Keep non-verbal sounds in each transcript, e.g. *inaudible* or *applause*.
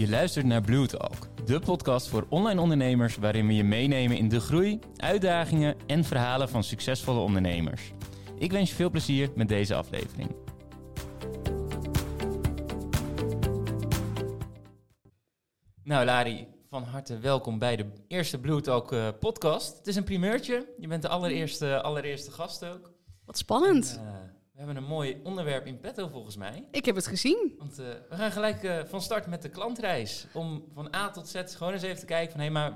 Je luistert naar Blue Talk, de podcast voor online ondernemers waarin we je meenemen in de groei, uitdagingen en verhalen van succesvolle ondernemers. Ik wens je veel plezier met deze aflevering. Nou, Lari, van harte welkom bij de eerste Blue Talk eh, podcast. Het is een primeurtje. Je bent de allereerste, allereerste gast ook. Wat spannend. En, eh, we hebben een mooi onderwerp in petto volgens mij. Ik heb het gezien. Want eh, we gaan gelijk eh, van start met de klantreis. Om van A tot Z gewoon eens even te kijken van... hé, maar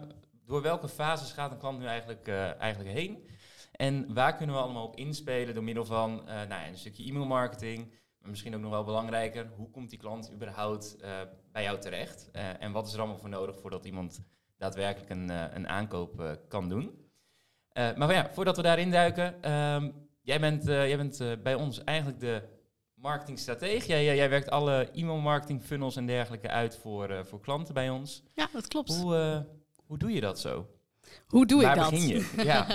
door welke fases gaat een klant nu eigenlijk, eh, eigenlijk heen? En waar kunnen we allemaal op inspelen door middel van nou ja, een stukje e-mailmarketing... maar misschien ook nog wel belangrijker... hoe komt die klant überhaupt bij jou terecht? En wat is er allemaal voor nodig voordat iemand daadwerkelijk een, een aankoop kan doen? Eh, maar ja, voordat we daarin duiken... ehm, jij bent, eh, jij bent eh, bij ons eigenlijk de marketingstratege. Jij, jij, jij werkt alle e-mailmarketing funnels en dergelijke uit voor, eh, voor klanten bij ons. Ja, dat klopt. Hoe, hoe doe je dat zo? Hoe doe Waar ik dat? begin je? *laughs* Ja.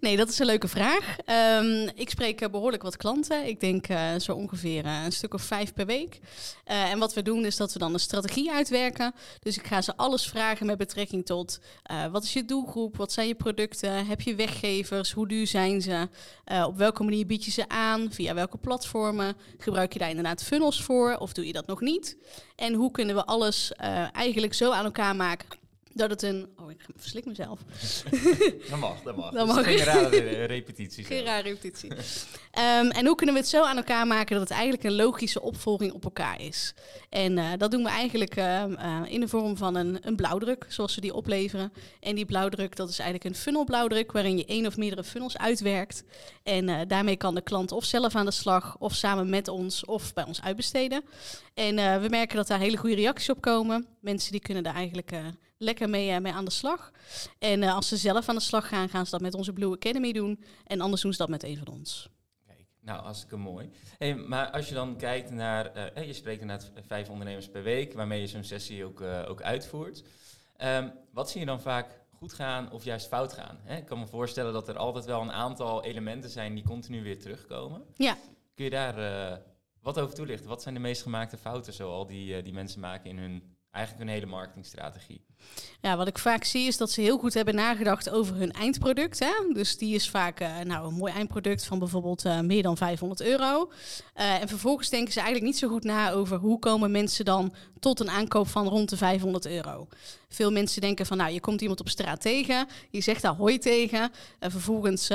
Nee, dat is een leuke vraag. Ehm, ik spreek eh, behoorlijk wat klanten. Ik denk eh, zo ongeveer eh, een stuk of vijf per week. En wat we doen is dat we dan een strategie uitwerken. Dus ik ga ze alles vragen met betrekking tot wat is je doelgroep, wat zijn je producten, heb je weggevers, hoe duur zijn ze, op welke manier bied je ze aan, via welke platformen, gebruik je daar inderdaad funnels voor of doe je dat nog niet? En hoe kunnen we alles eigenlijk zo aan elkaar maken dat het een... Oh, ik verslik mezelf. *laughs* Dat mag, dat mag. Dat mag. geen rare re- repetitie. Geen rare repetitie. Ehm, en hoe kunnen we het zo aan elkaar maken dat het eigenlijk een logische opvolging op elkaar is? En eh, dat doen we eigenlijk ehm, eh, in de vorm van een, een blauwdruk, zoals we die opleveren. En die blauwdruk, dat is eigenlijk een funnelblauwdruk, waarin je één of meerdere funnels uitwerkt. En eh, daarmee kan de klant of zelf aan de slag, of samen met ons, of bij ons uitbesteden. En we merken dat daar hele goede reacties op komen. Mensen die kunnen daar eigenlijk lekker mee, eh, mee aan de slag. En eh, als ze zelf aan de slag gaan, gaan ze dat met onze Blue Academy doen. En anders doen ze dat met een van ons. Kijk, nou, hartstikke mooi. Hey, maar als je dan kijkt naar, eh, je spreekt inderdaad vijf ondernemers per week, waarmee je zo'n sessie ook, ook uitvoert. Ehm, wat zie je dan vaak goed gaan of juist fout gaan? Hè? Ik kan me voorstellen dat er altijd wel een aantal elementen zijn die continu weer terugkomen. Ja. Kun je daar wat over toelichten? Wat zijn de meest gemaakte fouten zoal die, die mensen maken in hun, eigenlijk hun hele marketingstrategie? Ja, wat ik vaak zie is dat ze heel goed hebben nagedacht over hun eindproduct. Hè? Dus die is vaak eh, nou, een mooi eindproduct van bijvoorbeeld eh, meer dan 500 euro. Eh, en vervolgens denken ze eigenlijk niet zo goed na over hoe komen mensen dan tot een aankoop van rond de 500 euro. Veel mensen denken van nou, je komt iemand op straat tegen, je zegt daar hoi tegen. En vervolgens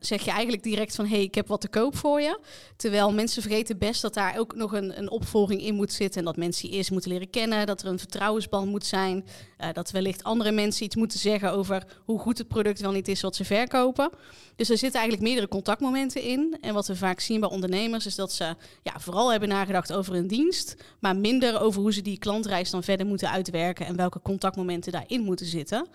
zeg je eigenlijk direct van hé, hey, ik heb wat te koop voor je. Terwijl mensen vergeten best dat daar ook nog een, een opvolging in moet zitten. En dat mensen eerst moeten leren kennen, dat er een vertrouwensband moet zijn. eh, dat wellicht andere mensen iets moeten zeggen over hoe goed het product wel niet is wat ze verkopen. Dus er zitten eigenlijk meerdere contactmomenten in. En wat we vaak zien bij ondernemers is dat ze ja, vooral hebben nagedacht over hun dienst, maar minder over hoe ze die klantreis dan verder moeten uitwerken en welke contactmomenten daarin moeten zitten.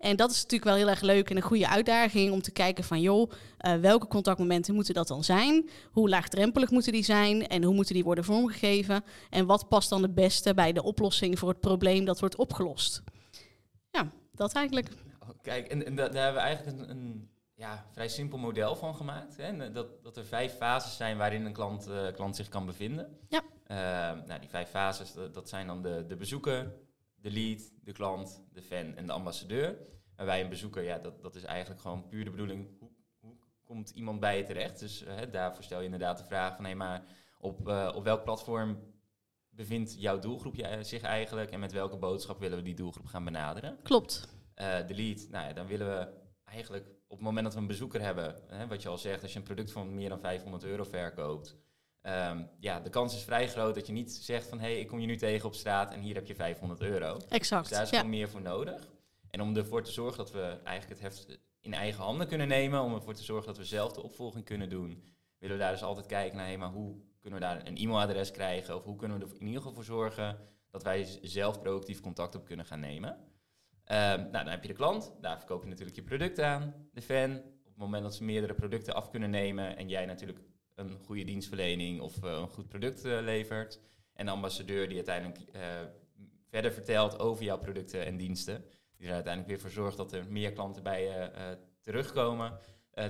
En dat is natuurlijk wel heel erg leuk en een goede uitdaging om te kijken van joh, eh, welke contactmomenten moeten dat dan zijn? Hoe laagdrempelig moeten die zijn en hoe moeten die worden vormgegeven? En wat past dan het beste bij de oplossing voor het probleem dat wordt opgelost? Ja, dat eigenlijk. Nou, Kijk, en, en da- daar hebben we eigenlijk een, een ja, vrij simpel model van gemaakt. Hè? Eh, Dat, dat er vijf fases zijn waarin een klant, eh, klant zich kan bevinden. Ja. Eh, nou, die vijf fases, dat, dat zijn dan de, de bezoeker, de lead, de klant, de fan en de ambassadeur. Waarbij een bezoeker, ja, dat, dat is eigenlijk gewoon puur de bedoeling, hoe, hoe komt iemand bij je terecht? Dus eh, hè, daarvoor stel je inderdaad de vraag van, hé, maar op, eh, op welk platform bevindt jouw doelgroep je- zich eigenlijk en met welke boodschap willen we die doelgroep gaan benaderen? Klopt. eh de lead, nou ja, dan willen we eigenlijk op het moment dat we een bezoeker hebben, hè, wat je al zegt, als je een product van meer dan 500 euro verkoopt, ehm, ja, de kans is vrij groot dat je niet zegt van hé, hey, ik kom je nu tegen op straat en hier heb je 500 euro. Exact. Dus daar is ja. gewoon meer voor nodig. En om ervoor te zorgen dat we eigenlijk het heft in eigen handen kunnen nemen, om ervoor te zorgen dat we zelf de opvolging kunnen doen, willen we daar dus altijd kijken naar, hé, maar hoe kunnen we daar een e-mailadres krijgen? Of hoe kunnen we er in ieder geval voor zorgen dat wij zelf proactief contact op kunnen gaan nemen? Ehm, nou, dan heb je de klant, daar verkoop je natuurlijk je product aan. De fan, op het moment dat ze meerdere producten af kunnen nemen en jij natuurlijk een goede dienstverlening of eh, een goed product eh, levert. En de ambassadeur die uiteindelijk eh, verder vertelt over jouw producten en diensten. Die er uiteindelijk weer voor zorgt dat er meer klanten bij je terugkomen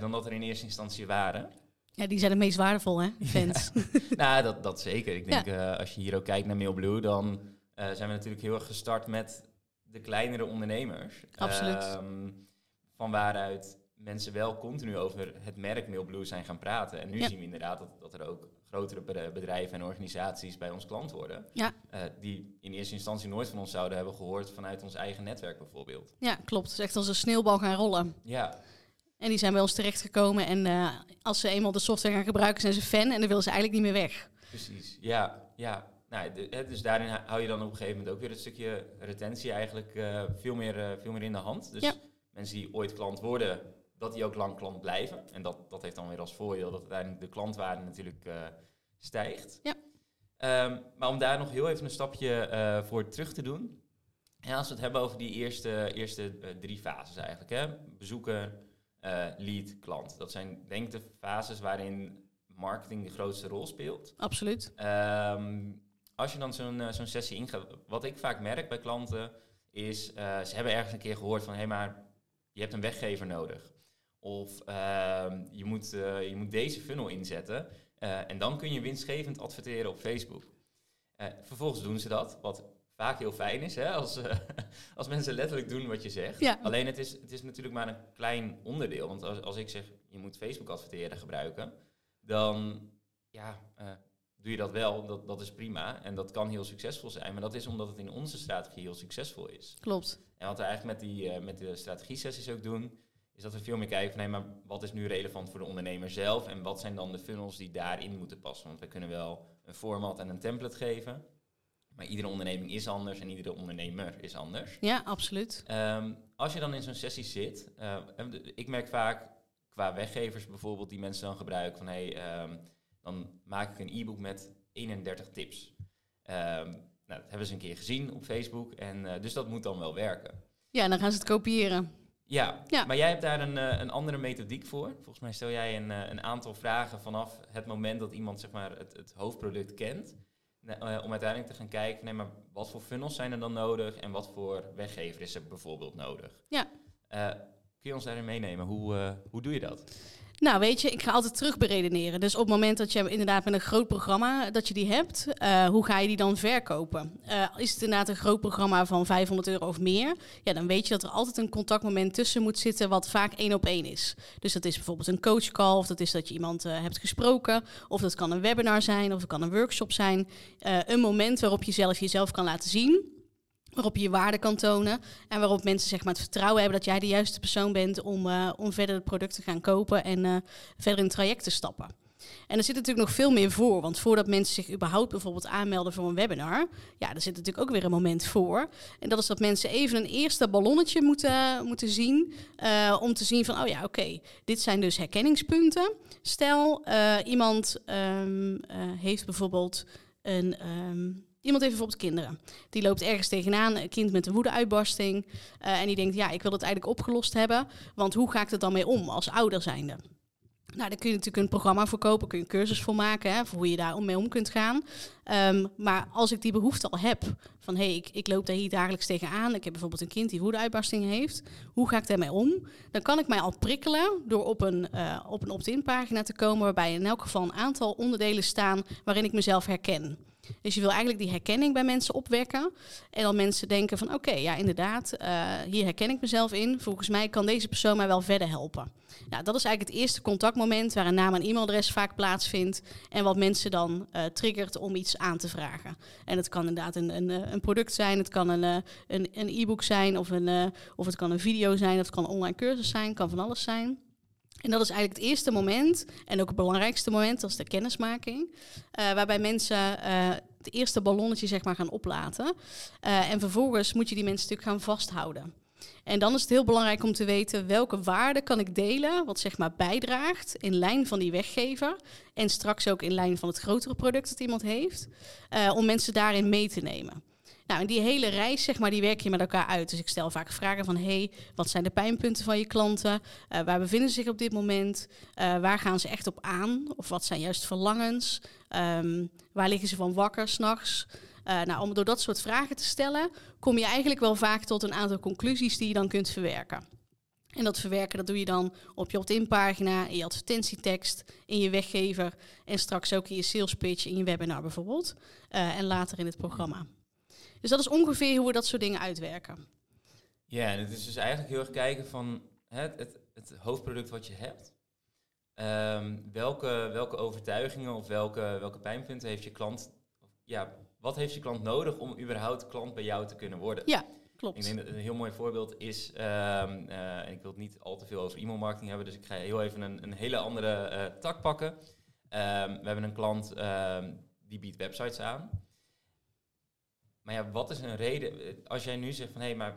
dan dat er in eerste instantie waren. Ja, die zijn het meest waardevol, hè, *laughs* fans. nou, dat, dat zeker. Ik denk, als je hier ook kijkt naar Mailblue, dan zijn we natuurlijk heel erg gestart met de kleinere ondernemers. Absoluut. Ehm, van waaruit mensen wel continu over het merk Mailblue zijn gaan praten. En nu Ja. zien we inderdaad dat, dat er ook grotere be- bedrijven en organisaties bij ons klant worden. Ja. eh, die in eerste instantie nooit van ons zouden hebben gehoord vanuit ons eigen netwerk bijvoorbeeld. Ja, klopt. Het is echt als een sneeuwbal gaan rollen. Ja, En die zijn bij ons terechtgekomen. En eh, als ze eenmaal de software gaan gebruiken, zijn ze fan. En dan willen ze eigenlijk niet meer weg. precies. Ja, ja. Nou, de- dus daarin hou je dan op een gegeven moment ook weer het stukje retentie eigenlijk eh, veel, meer, veel meer in de hand. Dus Ja. mensen die ooit klant worden, dat die ook lang klant blijven. En dat, dat heeft dan weer als voordeel dat uiteindelijk de klantwaarde natuurlijk eh, stijgt. Ja. Ehm, maar om daar nog heel even een stapje eh, voor terug te doen. En als we het hebben over die eerste, eerste eh, drie fases eigenlijk. Hè? Bezoeker, lead, klant. Dat zijn denk ik de fases waarin marketing de grootste rol speelt. Absoluut. Ehm, als je dan zo'n zo'n sessie ingaat, wat ik vaak merk bij klanten is, ze hebben ergens een keer gehoord van, hé maar, je hebt een weggever nodig. Of ehm, je, moet, eh, je moet deze funnel inzetten eh, en dan kun je winstgevend adverteren op Facebook. Eh, vervolgens doen ze dat, wat vaak heel fijn is, hè, *laughs* als, als mensen letterlijk doen wat je zegt. Ja. Alleen het is, het is natuurlijk maar een klein onderdeel. Want als, als ik zeg, je moet Facebook adverteren gebruiken, dan ja, doe je dat wel, dat, dat is prima. En dat kan heel succesvol zijn. Maar dat is omdat het in onze strategie heel succesvol is. Klopt. En wat we eigenlijk met, die, met de strategie-sessies ook doen, is dat we veel meer kijken van, nee, maar wat is nu relevant voor de ondernemer zelf? En wat zijn dan de funnels die daarin moeten passen? Want we kunnen wel een format en een template geven. Maar iedere onderneming is anders en iedere ondernemer is anders. Ja, absoluut. Ehm, als je dan in zo'n sessie zit, eh, en ik merk vaak qua weggevers bijvoorbeeld die mensen dan gebruiken van hey, ehm, dan maak ik een e-book met 31 tips. Ehm, nou, dat hebben ze een keer gezien op Facebook en eh, dus dat moet dan wel werken. Ja, dan gaan ze het kopiëren. Ja, Ja. maar jij hebt daar een, eh, een andere methodiek voor. Volgens mij stel jij een, eh, een aantal vragen vanaf het moment dat iemand zeg maar, het, het hoofdproduct kent. eh, om uiteindelijk te gaan kijken, van, nee, maar wat voor funnels zijn er dan nodig en wat voor weggever is er bijvoorbeeld nodig? Ja. Kun je ons daarin meenemen? Hoe, hoe doe je dat? Nou, weet je, ik ga altijd terug beredeneren. Dus op het moment dat je inderdaad met een groot programma dat je die hebt, eh, hoe ga je die dan verkopen? Eh, is het inderdaad een groot programma van 500 euro of meer? Ja, dan weet je dat er altijd een contactmoment tussen moet zitten wat vaak één op één is. Dus dat is bijvoorbeeld een coachcall, of dat is dat je iemand eh, hebt gesproken, of dat kan een webinar zijn, of het kan een workshop zijn. Een moment waarop je zelf jezelf kan laten zien. Waarop je je waarde kan tonen. En waarop mensen zeg maar, het vertrouwen hebben dat jij de juiste persoon bent om, eh, om verder het product te gaan kopen en eh, verder in het traject te stappen. En er zit natuurlijk nog veel meer voor. Want voordat mensen zich überhaupt bijvoorbeeld aanmelden voor een webinar, ja, er zit natuurlijk ook weer een moment voor. En dat is dat mensen even een eerste ballonnetje moeten, moeten zien. eh, om te zien van, oh ja, oké, dit zijn dus herkenningspunten. Stel, iemand ehm, eh, heeft bijvoorbeeld een. ehm, Iemand heeft bijvoorbeeld kinderen. Die loopt ergens tegenaan, een kind met een woedeuitbarsting. eh en die denkt, ja, ik wil het eigenlijk opgelost hebben. Want hoe ga ik er dan mee om als ouder zijnde? Nou, daar kun je natuurlijk een programma voor kopen, kun je een cursus voor maken, hè, voor hoe je daar mee om kunt gaan. Ehm, maar als ik die behoefte al heb, van hé, hey, ik, ik loop daar hier dagelijks tegenaan, ik heb bijvoorbeeld een kind die woedeuitbarsting heeft, hoe ga ik daarmee om? Dan kan ik mij al prikkelen door op een, eh, op een opt-in pagina te komen, waarbij in elk geval een aantal onderdelen staan waarin ik mezelf herken. Dus je wil eigenlijk die herkenning bij mensen opwekken. En dan mensen denken van oké, ja inderdaad, eh, hier herken ik mezelf in. Volgens mij kan deze persoon mij wel verder helpen. Nou, dat is eigenlijk het eerste contactmoment waar een naam en e-mailadres vaak plaatsvindt. En wat mensen dan eh, triggert om iets aan te vragen. En het kan inderdaad een, een, eh, een product zijn, het kan een, een, een e-book zijn, of, een, of het kan een video zijn, of het kan een online cursus zijn, kan van alles zijn. En dat is eigenlijk het eerste moment en ook het belangrijkste moment, dat is de kennismaking. eh, waarbij mensen eh, het eerste ballonnetje zeg maar gaan oplaten. Eh, en vervolgens moet je die mensen natuurlijk gaan vasthouden. En dan is het heel belangrijk om te weten welke waarde kan ik delen, wat zeg maar bijdraagt in lijn van die weggever. En straks ook in lijn van het grotere product dat iemand heeft, om mensen daarin mee te nemen. Nou, en die hele reis, zeg maar, die werk je met elkaar uit. Dus ik stel vaak vragen van, hey, wat zijn de pijnpunten van je klanten? Uh, waar bevinden ze zich op dit moment? Uh, waar gaan ze echt op aan? Of wat zijn juist verlangens? Um, waar liggen ze van wakker s'nachts? Uh, nou, om door dat soort vragen te stellen, kom je eigenlijk wel vaak tot een aantal conclusies die je dan kunt verwerken. En dat verwerken, dat doe je dan op je opt-in pagina, in je advertentietekst, in je weggever en straks ook in je sales pitch, in je webinar bijvoorbeeld. En later in het programma. Dus dat is ongeveer hoe we dat soort dingen uitwerken. Ja, en het is dus eigenlijk heel erg kijken van het, het, het hoofdproduct wat je hebt. Ehm, welke, welke overtuigingen of welke, welke pijnpunten heeft je klant? Ja, wat heeft je klant nodig om überhaupt klant bij jou te kunnen worden? Ja, klopt. Ik denk dat een heel mooi voorbeeld is, ehm, eh, en ik wil het niet al te veel over e-mailmarketing hebben, dus ik ga heel even een, een hele andere eh, tak pakken. Ehm, we hebben een klant die biedt websites aan. Maar ja, wat is een reden? Als jij nu zegt van hé, hey, maar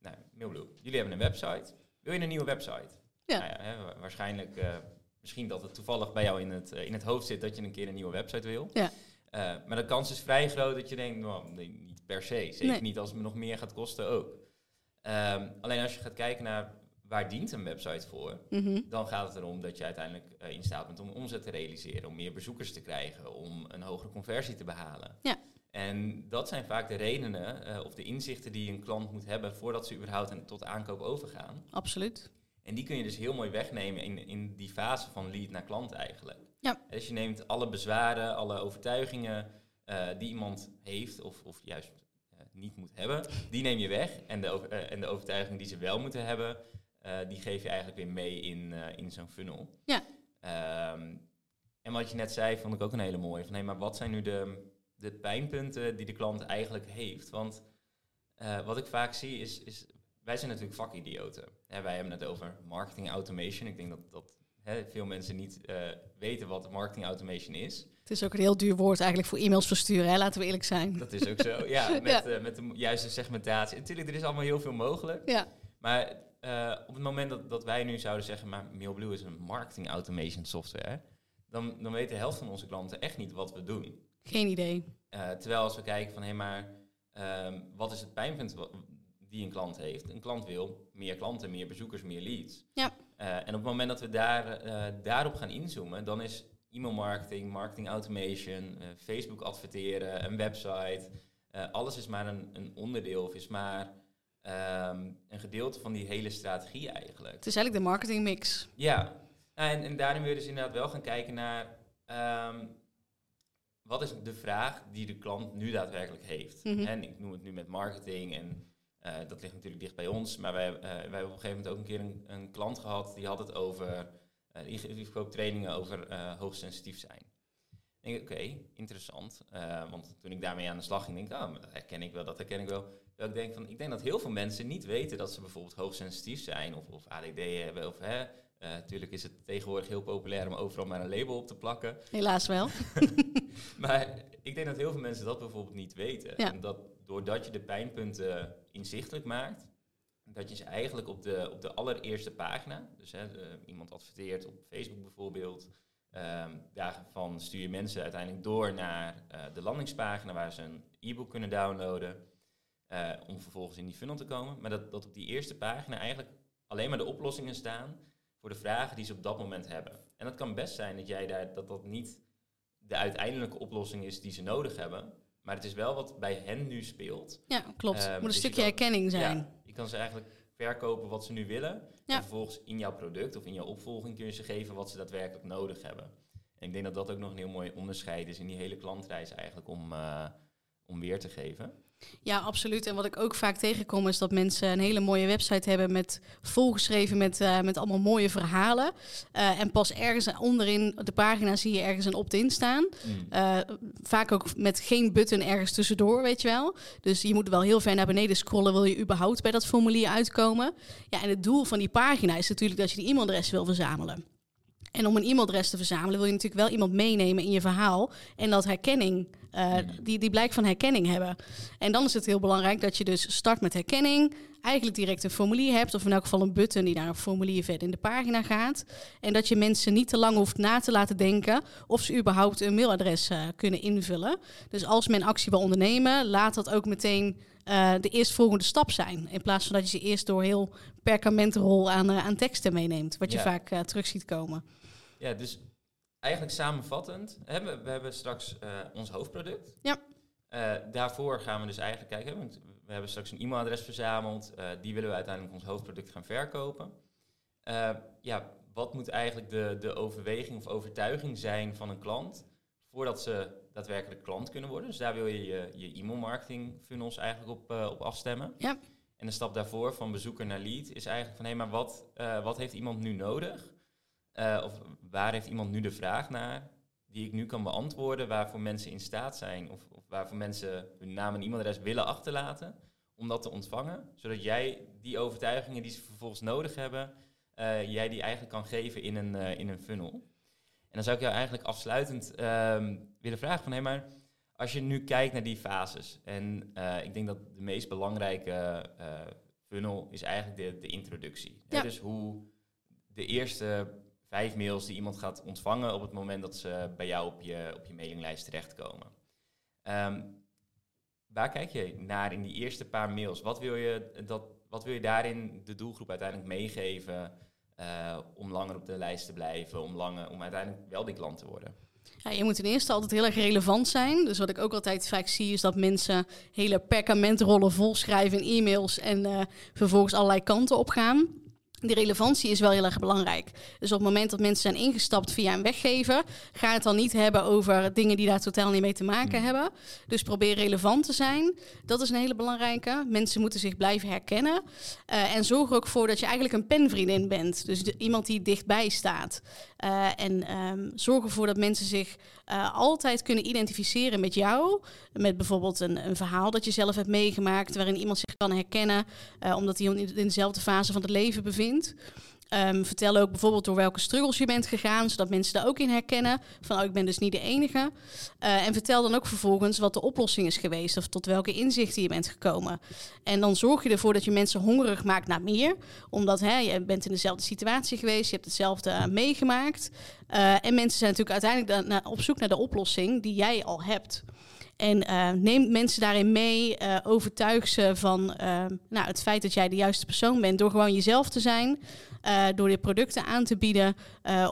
nou, Mailblue, jullie hebben een website. Wil je een nieuwe website? Ja. Nou ja hè, waarschijnlijk, uh, misschien dat het toevallig bij jou in het, uh, in het hoofd zit dat je een keer een nieuwe website wil. Ja. Uh, maar de kans is vrij groot dat je denkt, nou, nee, niet per se. Zeker nee. niet als het me nog meer gaat kosten ook. Um, alleen als je gaat kijken naar waar dient een website voor, mm -hmm. dan gaat het erom dat je uiteindelijk in staat bent om omzet te realiseren, om meer bezoekers te krijgen, om een hogere conversie te behalen. Ja. En dat zijn vaak de redenen uh, of de inzichten die een klant moet hebben voordat ze überhaupt tot aankoop overgaan. Absoluut. En die kun je dus heel mooi wegnemen in, in die fase van lead naar klant eigenlijk. Ja. Dus je neemt alle bezwaren, alle overtuigingen uh, die iemand heeft of, of juist uh, niet moet hebben, die neem je weg. En de, en de overtuigingen die ze wel moeten hebben, die geef je eigenlijk weer mee in, in zo'n funnel. Ja. Um, en wat je net zei, vond ik ook een hele mooie. Van, hey, maar wat zijn nu de de pijnpunten die de klant eigenlijk heeft. Want uh, wat ik vaak zie is, is wij zijn natuurlijk vakidioten. Hè, wij hebben het over marketing automation. Ik denk dat, dat hè, veel mensen niet uh, weten wat marketing automation is. Het is ook een heel duur woord eigenlijk voor e-mails versturen, hè? laten we eerlijk zijn. Dat is ook zo, *laughs* ja. Met, ja. Uh, met de juiste segmentatie. Natuurlijk, er is allemaal heel veel mogelijk. Ja. Maar op het moment dat, dat wij nu zouden zeggen, maar Mailblue is een marketing automation software, dan, dan weet de helft van onze klanten echt niet wat we doen. Geen idee. Uh, terwijl als we kijken van hé, hey, maar um, wat is het pijnpunt die een klant heeft? Een klant wil meer klanten, meer bezoekers, meer leads. Ja. Uh, en op het moment dat we daar, uh, daarop gaan inzoomen, dan is e-mail marketing, marketing automation, Facebook adverteren, een website, alles is maar een, een, onderdeel of is maar um, een gedeelte van die hele strategie eigenlijk. Het is eigenlijk de marketingmix. Ja, en, en daarin wil je dus inderdaad wel gaan kijken naar um, wat is de vraag die de klant nu daadwerkelijk heeft? Mm -hmm. En ik noem het nu met marketing en uh, dat ligt natuurlijk dicht bij ons. Maar wij, uh, wij hebben op een gegeven moment ook een keer een, een klant gehad die had het over, uh, die, die verkoopt trainingen over hoogsensitief zijn. Ik denk, oké, okay, interessant. want toen ik daarmee aan de slag ging, denk ik, oh, dat herken ik wel, dat herken ik wel. Dat ik denk van, ik denk dat heel veel mensen niet weten dat ze bijvoorbeeld hoogsensitief zijn of, of ADD hebben of hè, Natuurlijk uh, is het tegenwoordig heel populair om overal maar een label op te plakken. Helaas wel. *laughs* maar ik denk dat heel veel mensen dat bijvoorbeeld niet weten. En dat doordat je de pijnpunten inzichtelijk maakt, dat je ze eigenlijk op de, op de allereerste pagina, dus hè, iemand adverteert op Facebook bijvoorbeeld, um, daarvan stuur je mensen uiteindelijk door naar uh, de landingspagina waar ze een e-book kunnen downloaden. om vervolgens in die funnel te komen. Maar dat, dat op die eerste pagina eigenlijk alleen maar de oplossingen staan voor de vragen die ze op dat moment hebben. En dat kan best zijn dat jij daar dat dat niet de uiteindelijke oplossing is die ze nodig hebben. Maar het is wel wat bij hen nu speelt. Ja, klopt. Het um, moet een dus stukje herkenning zijn. Ja, je kan ze eigenlijk verkopen wat ze nu willen. Ja. En vervolgens in jouw product of in jouw opvolging kun je ze geven wat ze daadwerkelijk nodig hebben. En ik denk dat dat ook nog een heel mooi onderscheid is in die hele klantreis eigenlijk om, uh, om weer te geven. Ja, absoluut. En wat ik ook vaak tegenkom is dat mensen een hele mooie website hebben met volgeschreven met, uh, met allemaal mooie verhalen. Uh, en pas ergens onderin de pagina zie je ergens een opt-in staan. Mm. Uh, vaak ook met geen button ergens tussendoor, weet je wel. Dus je moet wel heel ver naar beneden scrollen, wil je überhaupt bij dat formulier uitkomen. Ja, en het doel van die pagina is natuurlijk dat je die e-mailadres wil verzamelen. En om een e-mailadres te verzamelen wil je natuurlijk wel iemand meenemen in je verhaal. En dat herkenning, uh, die, die blijk van herkenning hebben. En dan is het heel belangrijk dat je dus start met herkenning. Eigenlijk direct een formulier hebt. Of in elk geval een button die naar een formulier verder in de pagina gaat. En dat je mensen niet te lang hoeft na te laten denken of ze überhaupt een mailadres uh, kunnen invullen. Dus als men actie wil ondernemen, laat dat ook meteen uh, de eerstvolgende stap zijn. In plaats van dat je ze eerst door heel perkamentrol aan, aan teksten meeneemt. Wat je ja. vaak terug ziet komen. Ja, dus eigenlijk samenvattend, hebben we hebben straks uh, ons hoofdproduct. Ja. Uh, daarvoor gaan we dus eigenlijk kijken, want we hebben straks een e-mailadres verzameld. Uh, die willen we uiteindelijk ons hoofdproduct gaan verkopen. ja, wat moet eigenlijk de, de overweging of overtuiging zijn van een klant voordat ze daadwerkelijk klant kunnen worden. Dus daar wil je je, je e-mail marketing funnels eigenlijk op, op afstemmen. Ja. En de stap daarvoor, van bezoeker naar lead, is eigenlijk van hé, maar wat, wat heeft iemand nu nodig? Uh, of waar heeft iemand nu de vraag naar die ik nu kan beantwoorden, waarvoor mensen in staat zijn, of, of waarvoor mensen hun naam en e-mailadres willen achterlaten, om dat te ontvangen, zodat jij die overtuigingen die ze vervolgens nodig hebben, jij die eigenlijk kan geven in een, in een funnel. En dan zou ik jou eigenlijk afsluitend uh, willen vragen van, hé, maar als je nu kijkt naar die fases, en ik denk dat de meest belangrijke funnel is eigenlijk de, de introductie. Ja. Dus hoe de eerste vijf mails die iemand gaat ontvangen op het moment dat ze bij jou op je, op je mailinglijst terechtkomen. Um, waar kijk je naar in die eerste paar mails? Wat wil je, dat, wat wil je daarin de doelgroep uiteindelijk meegeven? Uh, om langer op de lijst te blijven, om, langer, om uiteindelijk wel die klant te worden. Ja, je moet ten eerste altijd heel erg relevant zijn. Dus wat ik ook altijd vaak zie, is dat mensen hele perkamentrollen volschrijven in e-mails en uh, vervolgens allerlei kanten opgaan die relevantie is wel heel erg belangrijk. Dus op het moment dat mensen zijn ingestapt via een weggever, ga het dan niet hebben over dingen die daar totaal niet mee te maken mm. hebben. Dus probeer relevant te zijn. Dat is een hele belangrijke. Mensen moeten zich blijven herkennen. Uh, en zorg er ook voor dat je eigenlijk een penvriendin bent. Dus de, iemand die dichtbij staat. Uh, en um, zorg ervoor dat mensen zich uh, altijd kunnen identificeren met jou. Met bijvoorbeeld een, een, verhaal dat je zelf hebt meegemaakt, waarin iemand zich kan herkennen, omdat hij in dezelfde fase van het leven bevindt. Um, vertel ook bijvoorbeeld door welke struggles je bent gegaan, zodat mensen daar ook in herkennen. Van, oh, ik ben dus niet de enige. Uh, en vertel dan ook vervolgens wat de oplossing is geweest, of tot welke inzichten je bent gekomen. En dan zorg je ervoor dat je mensen hongerig maakt naar meer, omdat hè, je bent in dezelfde situatie geweest, je hebt hetzelfde uh, meegemaakt. Uh, en mensen zijn natuurlijk uiteindelijk op zoek naar de oplossing die jij al hebt. En uh, neem mensen daarin mee, uh, overtuig ze van uh, nou, het feit dat jij de juiste persoon bent door gewoon jezelf te zijn, door je producten aan te bieden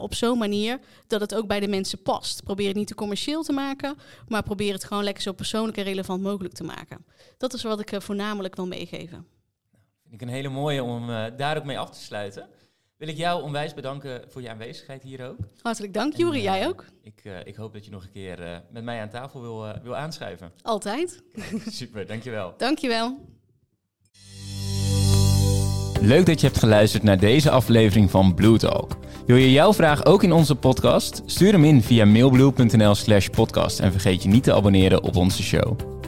op zo'n manier dat het ook bij de mensen past. Probeer het niet te commercieel te maken, maar probeer het gewoon lekker zo persoonlijk en relevant mogelijk te maken. Dat is wat ik voornamelijk wil meegeven. Vind ik een hele mooie om daar ook mee af te sluiten wil ik jou onwijs bedanken voor je aanwezigheid hier ook. Hartelijk dank, Juri. Uh, jij ook. Ik, uh, ik, hoop dat je nog een keer uh, met mij aan tafel wil, wil aanschuiven. Altijd. *laughs* Super, dankjewel. Dankjewel. Leuk dat je hebt geluisterd naar deze aflevering van Blue Talk. Wil je jouw vraag ook in onze podcast? Stuur hem in via mailblue.nl slash podcast en vergeet je niet te abonneren op onze show.